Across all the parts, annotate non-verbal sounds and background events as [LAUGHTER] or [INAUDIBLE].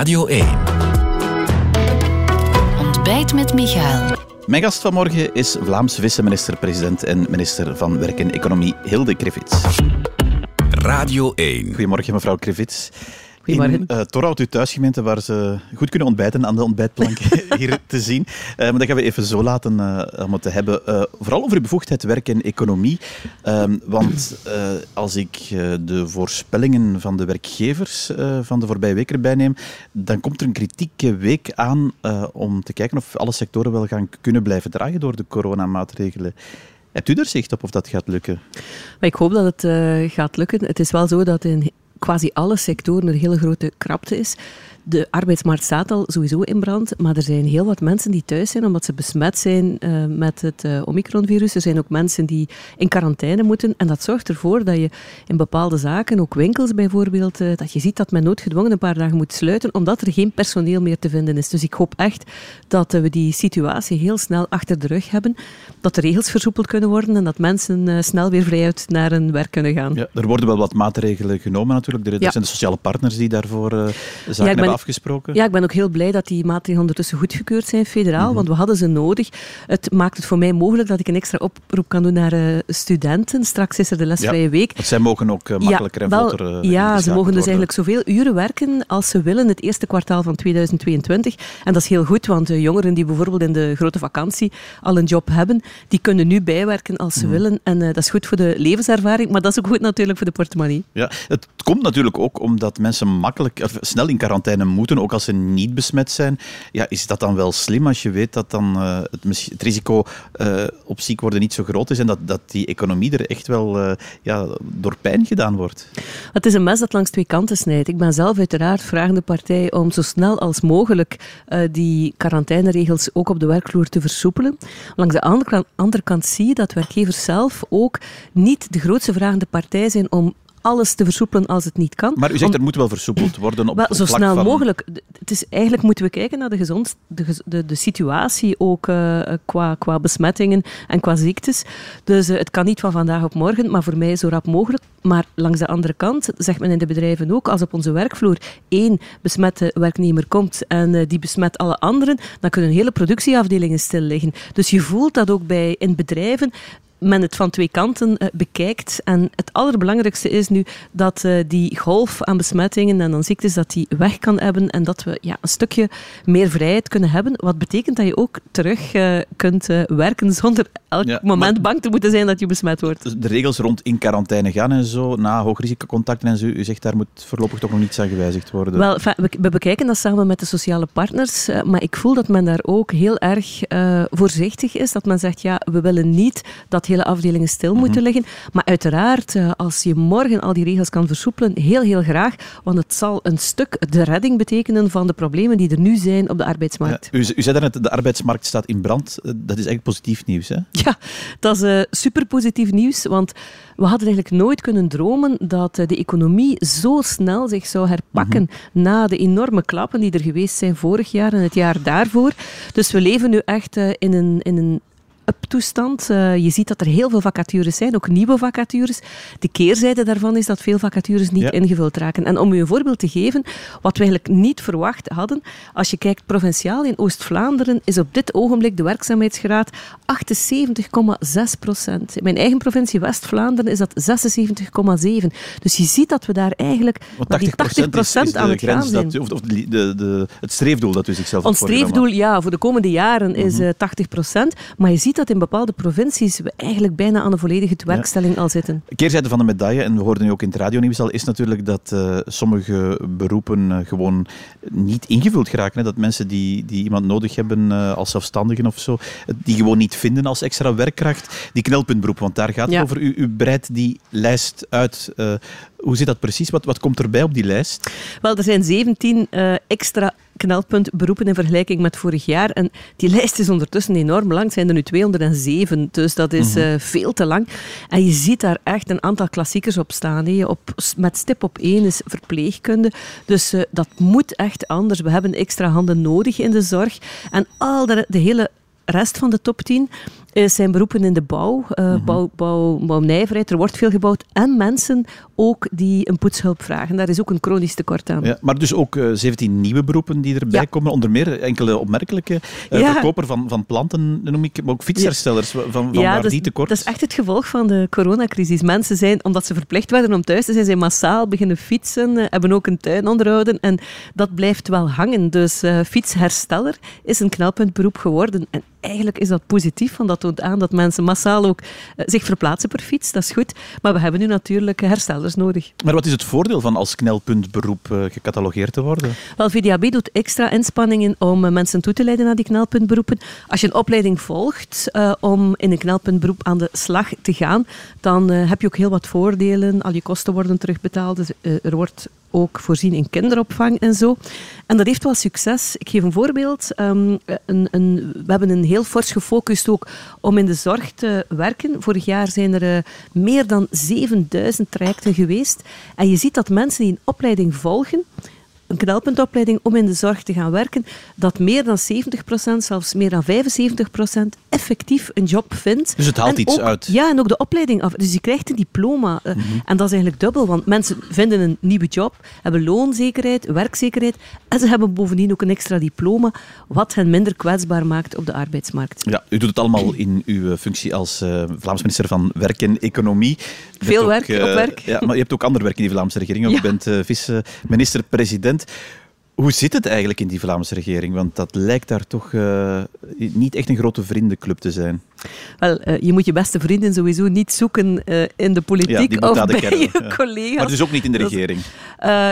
Radio 1. Ontbijt met Michael. Mijn gast vanmorgen is Vlaams vice-minister-president en minister van Werk en Economie Hilde Krivits. Radio 1. Goedemorgen, mevrouw Krivits. Goedemorgen. In uh, Torhout, uw thuisgemeente, waar ze goed kunnen ontbijten aan de ontbijtplank [LAUGHS] hier te zien. Uh, maar dat gaan we even zo laten uh, om het te hebben. vooral over uw bevoegdheid werk en economie. Ehm, want als ik de voorspellingen van de werkgevers van de voorbije week erbij neem, dan komt er een kritieke week aan om te kijken of alle sectoren wel gaan kunnen blijven dragen door de coronamaatregelen. Hebt u er zicht op of dat gaat lukken? Maar ik hoop dat het gaat lukken. Het is wel zo dat in quasi alle sectoren een hele grote krapte is. De arbeidsmarkt staat al sowieso in brand, maar er zijn heel wat mensen die thuis zijn omdat ze besmet zijn uh, met het uh, Omicronvirus. Er zijn ook mensen die in quarantaine moeten en dat zorgt ervoor dat je in bepaalde zaken, ook winkels bijvoorbeeld, uh, dat je ziet dat men noodgedwongen een paar dagen moet sluiten omdat er geen personeel meer te vinden is. Dus ik hoop echt dat we die situatie heel snel achter de rug hebben, dat de regels versoepeld kunnen worden en dat mensen snel weer vrijuit naar hun werk kunnen gaan. Ja, er worden wel wat maatregelen genomen natuurlijk. Ja. zijn de sociale partners die daarvoor zaken ja, hebben afgesproken. Ja, ik ben ook heel blij dat die maatregelen ondertussen goedgekeurd zijn, federaal, mm want we hadden ze nodig. Het maakt het voor mij mogelijk dat ik een extra oproep kan doen naar uh, studenten. Straks is er de lesvrije ja, week. Want zij mogen ook uh, makkelijker en vlotter uh, Ja, ze mogen dus eigenlijk zoveel uren werken als ze willen het eerste kwartaal van 2022. En dat is heel goed, want de jongeren die bijvoorbeeld in de grote vakantie al een job hebben, die kunnen nu bijwerken als ze mm willen. En dat is goed voor de levenservaring, maar dat is ook goed natuurlijk voor de portemonnee. Ja, het komt natuurlijk ook omdat mensen makkelijk, of snel in quarantaine moeten, ook als ze niet besmet zijn. Ja, is dat dan wel slim als je weet dat dan, uh, het, risico uh, op ziek worden niet zo groot is en dat, dat die economie er echt wel uh, ja, door pijn gedaan wordt? Het is een mes dat langs twee kanten snijdt. Ik ben zelf uiteraard vragende partij om zo snel als mogelijk die quarantaineregels ook op de werkvloer te versoepelen. Langs de andere, andere kant zie je dat werkgevers zelf ook niet de grootste vragende partij zijn om alles te versoepelen als het niet kan. Maar u zegt er moet wel versoepeld worden op, wel, Zo snel van... mogelijk. Het is, eigenlijk moeten we kijken naar de, gezond, de, de, de situatie ook uh, qua, qua besmettingen en qua ziektes. Dus uh, het kan niet van vandaag op morgen, maar voor mij zo rap mogelijk. Maar langs de andere kant zegt men in de bedrijven ook, als op onze werkvloer één besmette werknemer komt en uh, die besmet alle anderen, dan kunnen hele productieafdelingen stil liggen. Dus je voelt dat ook bij in bedrijven men het van twee kanten uh, bekijkt. En het allerbelangrijkste is nu dat uh, die golf aan besmettingen en aan ziektes dat die weg kan hebben en dat we ja, een stukje meer vrijheid kunnen hebben. Wat betekent dat je ook terug uh, kunt werken zonder elk ja, moment bang te moeten zijn dat je besmet wordt. De regels rond in quarantaine gaan en zo, na hoogrisicocontacten en zo, u zegt daar moet voorlopig toch nog niets aan gewijzigd worden. Wel, we bekijken dat samen met de sociale partners, maar ik voel dat men daar ook heel erg voorzichtig is. Dat men zegt, ja, we willen niet dat hele afdelingen stil moeten mhm. liggen. Maar uiteraard, eh, als je morgen al die regels kan versoepelen, heel, heel graag. Want het zal een stuk de redding betekenen van de problemen die er nu zijn op de arbeidsmarkt. Ja, u, u zei daarnet, de arbeidsmarkt staat in brand. Eh, dat is eigenlijk positief nieuws, hè? Ja, dat is uh, super positief nieuws. Want we hadden eigenlijk nooit kunnen dromen dat de economie zo snel zich zou herpakken mhm. na de enorme klappen die er geweest zijn vorig jaar en het jaar daarvoor. Dus we leven nu echt in een, in een up-toestand. Uh, je ziet dat er heel veel vacatures zijn, ook nieuwe vacatures. De keerzijde daarvan is dat veel vacatures niet ingevuld raken. En om u een voorbeeld te geven, wat we eigenlijk niet verwacht hadden, als je kijkt provinciaal in Oost-Vlaanderen, is op dit ogenblik de werkzaamheidsgraad 78,6 procent. In mijn eigen provincie West-Vlaanderen is dat 76,7. Dus je ziet dat we daar eigenlijk die 80 procent aan het gaan zijn. Dat, of de, de, de, het streefdoel dat u zichzelf Ons streefdoel, ja, voor de komende jaren is uh, mhm. 80 eh, procent. Maar je ziet dat in bepaalde provincies we eigenlijk bijna aan de volledige werkstelling al zitten. Keerzijde van de medaille, en we hoorden nu ook in het radionieuws al, is natuurlijk dat uh, sommige beroepen uh, gewoon niet ingevuld geraken. Hè? Dat mensen die, die iemand nodig hebben uh, als zelfstandigen of zo, die gewoon niet vinden als extra werkkracht. Die knelpuntberoep, want daar gaat het over. U, u breidt die lijst uit. hoe zit dat precies? Wat, wat komt erbij op die lijst? Wel, er zijn 17 extra knelpunt beroepen in vergelijking met vorig jaar. En die lijst is ondertussen enorm lang. Het zijn er nu 207, dus dat is uh, veel te lang. En je ziet daar echt een aantal klassiekers op staan. Op, met stip op één is verpleegkunde. Dus uh, dat moet echt anders. We hebben extra handen nodig in de zorg. En al de, de hele rest van de top 10 uh, zijn beroepen in de bouw, uh, bouw, bouw, bouwnijverheid. Er wordt veel gebouwd. En mensen ook die een poetshulp vragen. Daar is ook een chronisch tekort aan. Ja, maar dus ook 17 nieuwe beroepen die erbij komen. Onder meer enkele opmerkelijke. Ja. Verkoper van, van planten, noem ik, maar ook fietsherstellers. Van, van ja, waar die tekort Dat is echt het gevolg van de coronacrisis. Mensen zijn, omdat ze verplicht werden om thuis te zijn, zijn massaal beginnen fietsen. hebben ook een tuin onderhouden. En dat blijft wel hangen. Dus fietshersteller is een knelpuntberoep geworden. En eigenlijk is dat positief, want dat toont aan dat mensen massaal ook eh, zich verplaatsen per fiets. Dat is goed. Maar we hebben nu natuurlijk herstellers nodig. Maar wat is het voordeel van als knelpuntberoep uh, gecatalogeerd te worden? Wel, VDAB doet extra inspanningen om uh, mensen toe te leiden naar die knelpuntberoepen. Als je een opleiding volgt om in een knelpuntberoep aan de slag te gaan, dan heb je ook heel wat voordelen. Al je kosten worden terugbetaald. Dus, er wordt ook voorzien in kinderopvang en zo. En dat heeft wel succes. Ik geef een voorbeeld. Um, een, een, we hebben een heel fors gefocust ook om in de zorg te werken. Vorig jaar zijn er uh, meer dan 7000 trajecten geweest. En je ziet dat mensen die een opleiding volgen, een knelpuntopleiding om in de zorg te gaan werken, dat meer dan 70%, zelfs meer dan 75% effectief een job vindt. Dus het haalt iets uit. Ja, en ook de opleiding af. Dus je krijgt een diploma. Eh, mhm. En dat is eigenlijk dubbel, want mensen vinden een nieuwe job, hebben loonzekerheid, werkzekerheid en ze hebben bovendien ook een extra diploma, wat hen minder kwetsbaar maakt op de arbeidsmarkt. Ja, u doet het allemaal in uw functie als uh, Vlaams minister van Werk en Economie. Veel werk op eh, werk. Ja, maar je hebt ook ander werk in die Vlaamse regering. Ja. Je bent vice-minister-president. bent Hoe zit het eigenlijk in die Vlaamse regering? Want dat lijkt daar toch uh, niet echt een grote vriendenclub te zijn. Wel, uh, je moet je beste vrienden sowieso niet zoeken uh, in de politiek ja, of bij je ja. collega's. Maar dus ook niet in de regering?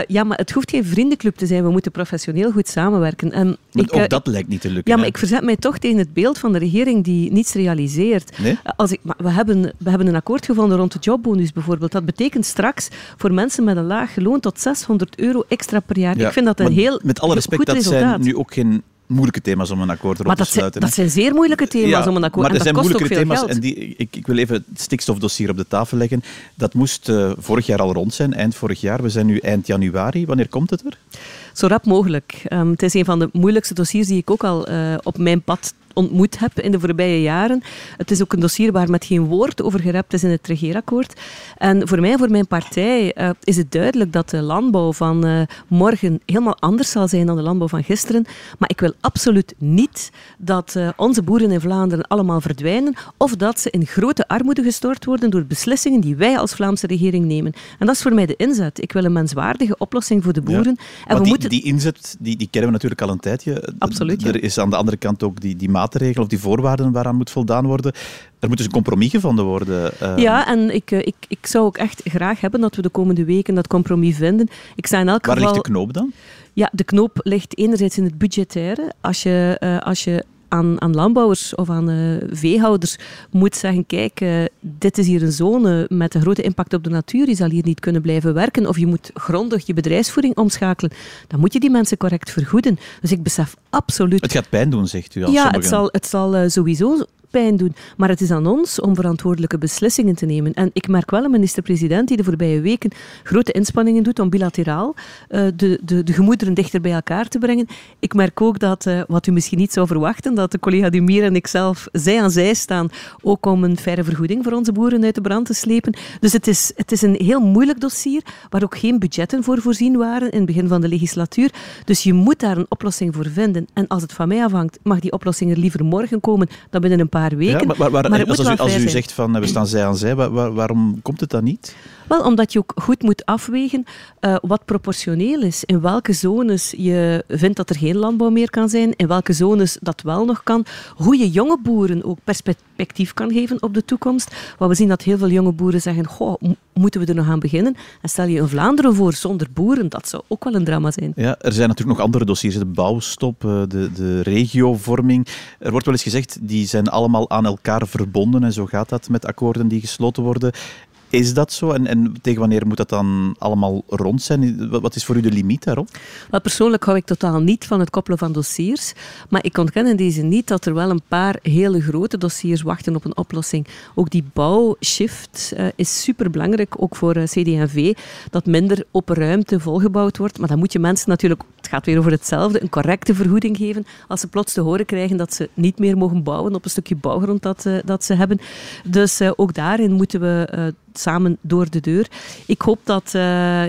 ja, maar het hoeft geen vriendenclub te zijn. We moeten professioneel goed samenwerken. En ik, ook dat lijkt niet te lukken. Ja, maar ik verzet mij toch tegen het beeld van de regering die niets realiseert. Nee? Als ik, maar we, hebben, we hebben een akkoord gevonden rond de jobbonus bijvoorbeeld. Dat betekent straks voor mensen met een laag loon tot 600 euro extra per jaar. ik vind dat een heel met alle respect, dat zijn nu ook geen moeilijke thema's om een akkoord erop te sluiten. Dat zijn zeer moeilijke thema's om een akkoord Maar er zijn moeilijke thema's geld. en die, ik, ik, wil even het stikstofdossier op de tafel leggen. Dat moest uh, vorig jaar al rond zijn, eind vorig jaar. We zijn nu eind januari. Wanneer komt het er? Zo rap mogelijk. Um, het is een van de moeilijkste dossiers die ik ook al uh, op mijn pad ontmoet heb in de voorbije jaren. Het is ook een dossier waar met geen woord over gerept is in het regeerakkoord. En voor mij voor mijn partij uh, is het duidelijk dat de landbouw van uh, morgen helemaal anders zal zijn dan de landbouw van gisteren. Maar ik wil absoluut niet dat uh, onze boeren in Vlaanderen allemaal verdwijnen of dat ze in grote armoede gestort worden door beslissingen die wij als Vlaamse regering nemen. En dat is voor mij de inzet. Ik wil een menswaardige oplossing voor de boeren. Ja. En we die, moeten... die inzet die, die kennen we natuurlijk al een tijdje. Absoluut. Er is aan de andere kant ook die, die maatregelen of die voorwaarden waaraan moet voldaan worden. Er moet dus een compromis gevonden worden. Uh... Ja, en ik, ik, ik zou ook echt graag hebben dat we de komende weken dat compromis vinden. Ik sta in elk Waar geval... ligt de knoop dan? Ja, de knoop ligt enerzijds in het budgettaire. Als je, uh, als je aan, aan landbouwers of aan uh, veehouders moet zeggen, kijk, uh, dit is hier een zone met een grote impact op de natuur, je zal hier niet kunnen blijven werken, of je moet grondig je bedrijfsvoering omschakelen, dan moet je die mensen correct vergoeden. Dus ik besef absoluut... Het gaat pijn doen, zegt u al. Ja, het zal, het zal uh, sowieso pijn doen. Maar het is aan ons om verantwoordelijke beslissingen te nemen. En ik merk wel een minister-president die de voorbije weken grote inspanningen doet om bilateraal uh, de, de, de gemoederen dichter bij elkaar te brengen. Ik merk ook dat, uh, wat u misschien niet zou verwachten, dat de collega Dumir en ikzelf zij aan zij staan, ook om een faire vergoeding voor onze boeren uit de brand te slepen. Dus het is, het is een heel moeilijk dossier, waar ook geen budgetten voor voorzien waren in het begin van de legislatuur. Dus je moet daar een oplossing voor vinden. En als het van mij afhangt, mag die oplossing er liever morgen komen dan binnen een paar paar weken. Ja, maar, maar, maar als, u, als u zegt van we staan zij aan zij, waar, waarom komt het dan niet? Wel, omdat je ook goed moet afwegen uh, wat proportioneel is. In welke zones je vindt dat er geen landbouw meer kan zijn, in welke zones dat wel nog kan. Hoe je jonge boeren ook perspectief kan geven op de toekomst. Want we zien dat heel veel jonge boeren zeggen, goh, moeten we er nog aan beginnen? En stel je een Vlaanderen voor zonder boeren, dat zou ook wel een drama zijn. Ja, er zijn natuurlijk nog andere dossiers, de bouwstop, eh, de, de regiovorming. Er wordt wel eens gezegd, die zijn allemaal aan elkaar verbonden en zo gaat dat met akkoorden die gesloten worden. Is dat zo? En, en, tegen wanneer moet dat dan allemaal rond zijn? Wat is voor u de limiet daarop? Wel, persoonlijk hou ik totaal niet van het koppelen van dossiers. Maar ik ontken in deze niet dat er wel een paar hele grote dossiers wachten op een oplossing. Ook die bouwshift uh, is superbelangrijk, ook voor eh, CD&V, dat minder open ruimte volgebouwd wordt. Maar dan moet je mensen natuurlijk... Gaat weer over hetzelfde, een correcte vergoeding geven als ze plots te horen krijgen dat ze niet meer mogen bouwen op een stukje bouwgrond dat, dat ze hebben. Dus ook daarin moeten we samen door de deur. Ik hoop dat,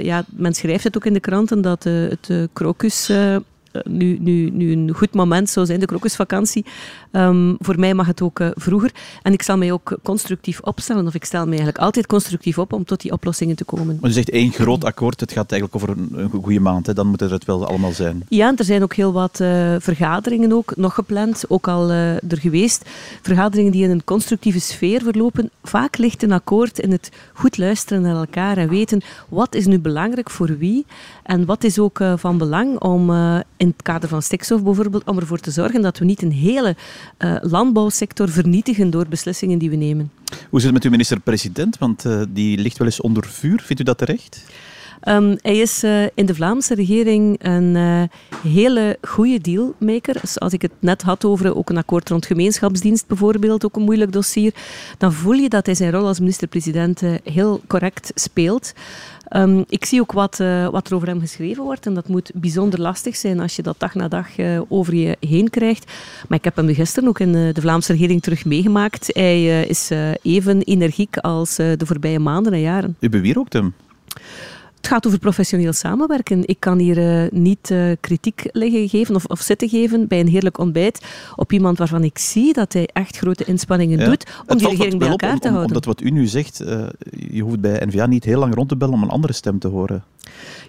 ja, men schrijft het ook in de kranten, dat het krokus eh, nu, nu, nu een goed moment zou zijn, de krokusvakantie. Um, voor mij mag het ook uh, vroeger. En ik zal mij ook constructief opstellen, of ik stel mij eigenlijk altijd constructief op om tot die oplossingen te komen. Maar je zegt één groot akkoord, het gaat eigenlijk over een, een goede maand. Hè? Dan moet het wel allemaal zijn. Ja, en er zijn ook heel wat uh, vergaderingen ook nog gepland, ook al uh, er geweest. Vergaderingen die in een constructieve sfeer verlopen. Vaak ligt een akkoord in het goed luisteren naar elkaar en weten wat is nu belangrijk voor wie en wat is ook van belang om in het kader van stikstof bijvoorbeeld, om ervoor te zorgen dat we niet een hele uh, landbouwsector vernietigen door beslissingen die we nemen. Hoe zit het met uw minister-president? Want die ligt wel eens onder vuur. Vindt u dat terecht? Um, hij is uh, in de Vlaamse regering een uh, hele goede dealmaker. Dus als ik het net had over ook een akkoord rond gemeenschapsdienst bijvoorbeeld, ook een moeilijk dossier, dan voel je dat hij zijn rol als minister-president heel correct speelt. Um, ik zie ook wat, wat er over hem geschreven wordt. En dat moet bijzonder lastig zijn als je dat dag na dag over je heen krijgt. Maar ik heb hem gisteren ook in de Vlaamse regering terug meegemaakt. Hij is even energiek als de voorbije maanden en jaren. U bewierookt hem? Het gaat over professioneel samenwerken. Ik kan hier uh, niet uh, kritiek liggen geven of, of, zitten geven bij een heerlijk ontbijt op iemand waarvan ik zie dat hij echt grote inspanningen ja. doet om die regering bij elkaar op, te houden. Omdat wat u nu zegt, uh, je hoeft bij N-VA niet heel lang rond te bellen om een andere stem te horen.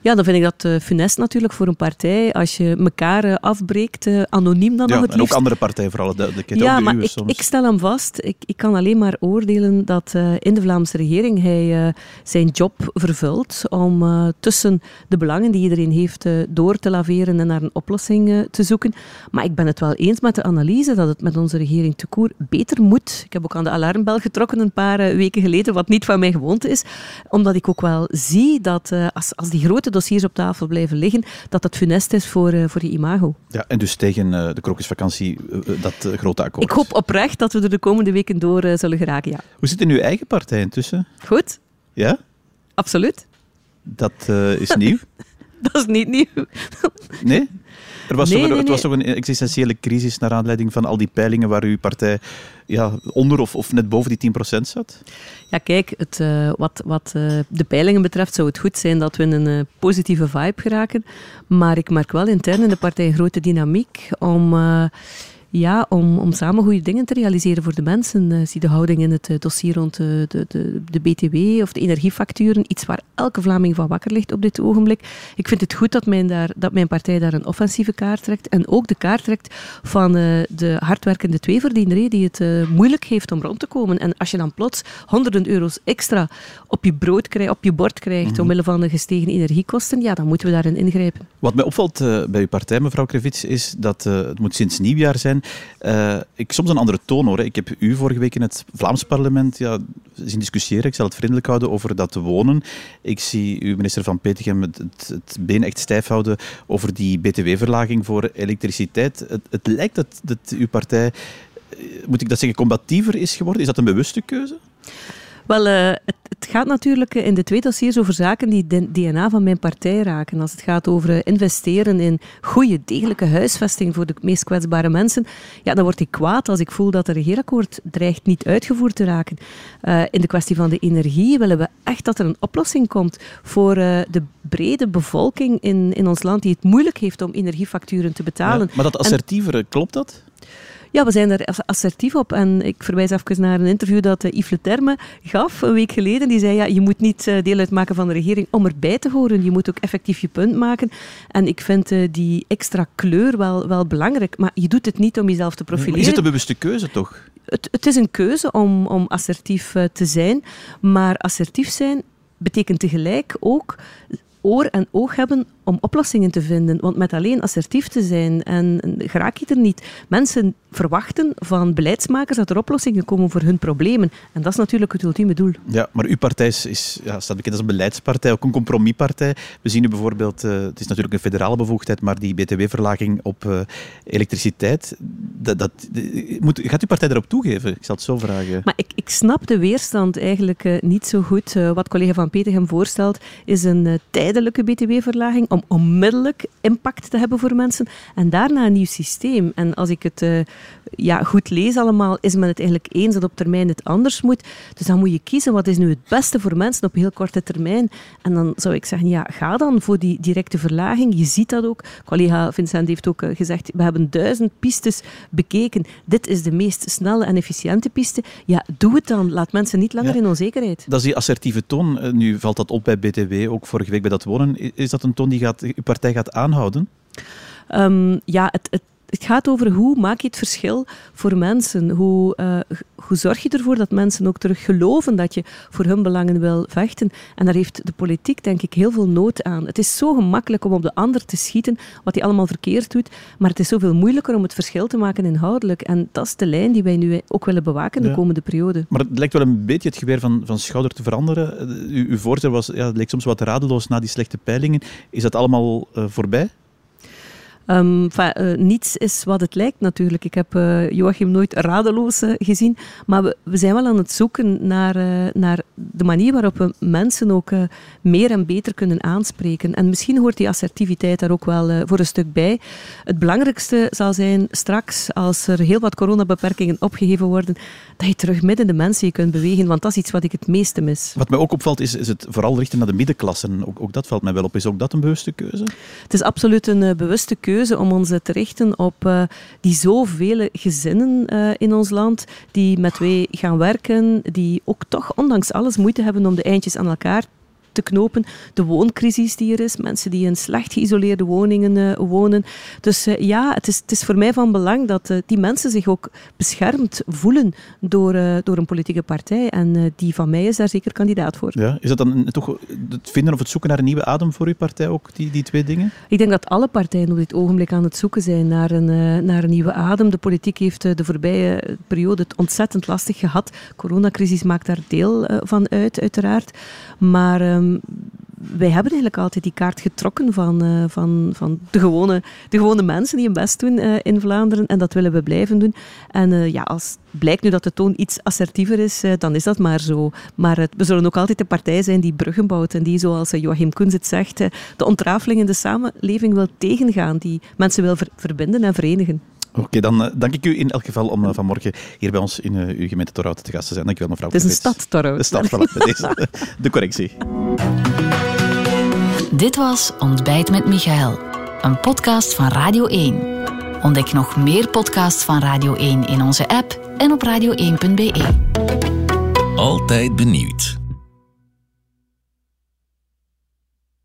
Ja, dan vind ik dat uh, funest natuurlijk voor een partij. Als je elkaar uh, afbreekt, uh, anoniem dan ja, nog het en liefst. ook andere partijen, vooral de, de Ja, de maar ik, soms. ik, stel hem vast. Ik, ik, kan alleen maar oordelen dat in de Vlaamse regering hij zijn job vervult om tussen de belangen die iedereen heeft door te laveren en naar een oplossing te zoeken. Maar ik ben het wel eens met de analyse dat het met onze regering te koer beter moet. Ik heb ook aan de alarmbel getrokken een paar weken geleden, wat niet van mijn gewoonte is. Omdat ik ook wel zie dat als, als die grote dossiers op tafel blijven liggen, dat dat funest is voor, uh, voor je imago. Ja, en dus tegen uh, de krokusvakantie uh, dat grote akkoord. Ik hoop oprecht dat we er de komende weken door zullen geraken, ja. Hoe zit het in uw eigen partij intussen? Goed. Ja? Absoluut. Dat is nieuw? [LAUGHS] dat is niet nieuw. nee? Er was, nee, nee, het was toch een existentiële crisis naar aanleiding van al die peilingen waar uw partij ja, onder of, of net boven die 10% zat? Ja, kijk, het, uh, wat, wat uh, de peilingen betreft zou het goed zijn dat we in een uh, positieve vibe geraken. Maar ik merk wel intern in de partij een grote dynamiek om ja, om, om samen goede dingen te realiseren voor de mensen. Uh, zie de houding in het uh, dossier rond de, de, de, de, BTW of de energiefacturen. Iets waar elke Vlaming van wakker ligt op dit ogenblik. Ik vind het goed dat mijn, daar, dat mijn partij daar een offensieve kaart trekt. En ook de kaart trekt van uh, de hardwerkende tweeverdiener, die het moeilijk heeft om rond te komen. En als je dan plots honderden euro's extra op je brood krijgt, op je bord krijgt, mm -hmm. omwille van de gestegen energiekosten, ja, dan moeten we daarin ingrijpen. Wat mij opvalt bij uw partij, mevrouw Krevits, is dat het moet sinds nieuwjaar zijn uh, ik soms een andere toon hoor. Ik heb u vorige week in het Vlaams parlement ja, zien discussiëren. Ik zal het vriendelijk houden over dat wonen. Ik zie uw minister van Petegem het, het, het been echt stijf houden over die btw-verlaging voor elektriciteit. Het, het lijkt dat, dat uw partij, moet ik dat zeggen, combatiever is geworden. Is dat een bewuste keuze? Wel, uh, het, het, gaat natuurlijk in de twee dossiers over zaken die de DNA van mijn partij raken. Als het gaat over investeren in goede, degelijke huisvesting voor de meest kwetsbare mensen, ja, dan word ik kwaad als ik voel dat het regeerakkoord dreigt niet uitgevoerd te raken. Uh, in de kwestie van de energie willen we echt dat er een oplossing komt voor uh, de brede bevolking in, in ons land die het moeilijk heeft om energiefacturen te betalen. Ja, maar dat assertievere, en, klopt dat? Ja, we zijn er assertief op. En ik verwijs even naar een interview dat Yves Le Terme gaf een week geleden. Die zei, ja, je moet niet deel uitmaken van de regering om erbij te horen. Je moet ook effectief je punt maken. En ik vind die extra kleur wel, wel belangrijk. Maar je doet het niet om jezelf te profileren. Is het een bewuste keuze, toch? Het, het is een keuze om, om assertief te zijn. Maar assertief zijn betekent tegelijk ook oor en oog hebben om oplossingen te vinden. Want met alleen assertief te zijn en geraak je er niet. Mensen verwachten van beleidsmakers dat er oplossingen komen voor hun problemen. En dat is natuurlijk het ultieme doel. Ja, maar uw partij is, is ja, staat bekend als een beleidspartij, ook een compromispartij. We zien nu bijvoorbeeld, uh, het is natuurlijk een federale bevoegdheid, maar die btw-verlaging op uh, elektriciteit, dat, dat, moet, gaat uw partij daarop toegeven? Ik zal het zo vragen. Maar ik, ik snap de weerstand eigenlijk uh, niet zo goed. wat collega Van Petegem voorstelt, is een tijdelijke btw-verlaging om om onmiddellijk impact te hebben voor mensen. En daarna een nieuw systeem. En als ik het uh, ja, goed lees allemaal, is men het eigenlijk eens dat op termijn het anders moet. Dus dan moet je kiezen wat is nu het beste voor mensen op heel korte termijn. En dan zou ik zeggen, ja, ga dan voor die directe verlaging. Je ziet dat ook. Collega Vincent heeft ook uh, gezegd, we hebben duizend pistes bekeken. Dit is de meest snelle en efficiënte piste. Ja, doe het dan. Laat mensen niet langer in onzekerheid. Dat is die assertieve toon. Eh, nu valt dat op bij BTW, ook vorige week bij dat wonen. Is dat een toon die gaat, uw partij gaat aanhouden? Um, ja, het, het het gaat over hoe maak je het verschil voor mensen. Hoe, uh, hoe zorg je ervoor dat mensen ook terug geloven dat je voor hun belangen wil vechten. En daar heeft de politiek denk ik heel veel nood aan. Het is zo gemakkelijk om op de ander te schieten, wat hij allemaal verkeerd doet. Maar het is zoveel moeilijker om het verschil te maken inhoudelijk. En dat is de lijn die wij nu ook willen bewaken de komende periode. Maar het lijkt wel een beetje het geweer van, van schouder te veranderen. U, uw voorstel was, ja, het leek soms wat radeloos na die slechte peilingen. Is dat allemaal uh, voorbij? Um, uh, niets is wat het lijkt natuurlijk. Ik heb uh, Joachim nooit radeloos uh, gezien. Maar we, we, zijn wel aan het zoeken naar, naar de manier waarop we mensen ook meer en beter kunnen aanspreken. En misschien hoort die assertiviteit daar ook wel voor een stuk bij. Het belangrijkste zal zijn straks, als er heel wat coronabeperkingen opgegeven worden, dat je terug midden de mensen je kunt bewegen. Want dat is iets wat ik het meeste mis. Wat mij ook opvalt, is, is het vooral richten naar de middenklasse. Ook, ook dat valt mij wel op. Is ook dat een bewuste keuze? Het is absoluut een bewuste keuze om ons te richten op uh, die zoveel gezinnen uh, in ons land die met wij gaan werken, die ook toch ondanks alles moeite hebben om de eindjes aan elkaar te knopen. De wooncrisis die er is, mensen die in slecht geïsoleerde woningen uh, wonen. Dus uh, ja, het is, het is voor mij van belang dat uh, die mensen zich ook beschermd voelen door, door een politieke partij. En die van mij is daar zeker kandidaat voor. Ja, is dat dan toch het vinden of het zoeken naar een nieuwe adem voor uw partij ook, die, die twee dingen? Ik denk dat alle partijen op dit ogenblik aan het zoeken zijn naar een, naar een nieuwe adem. De politiek heeft de voorbije periode het ontzettend lastig gehad. De coronacrisis maakt daar deel van uit, uiteraard. Maar um, wij hebben eigenlijk altijd die kaart getrokken van, uh, van, van de, gewone, de gewone mensen die hun best doen uh, in Vlaanderen. En dat willen we blijven doen. En uh, ja, als blijkt nu dat de toon iets assertiever is, dan is dat maar zo. Maar we zullen ook altijd de partij zijn die bruggen bouwt. En die, zoals Joachim Koens het zegt, de ontrafeling in de samenleving wil tegengaan. Die mensen wil ver verbinden en verenigen. Oké, okay, dan uh, dank ik u in elk geval om uh, vanmorgen hier bij ons in uh, uw gemeente Torhout te gast te zijn. Dank u wel, mevrouw. Het is een stad, Torhout. De stad, voilà, met deze. De correctie. Dit was Ontbijt met Michael, een podcast van Radio 1. Ontdek nog meer podcasts van Radio 1 in onze app en op radio1.be. Altijd benieuwd.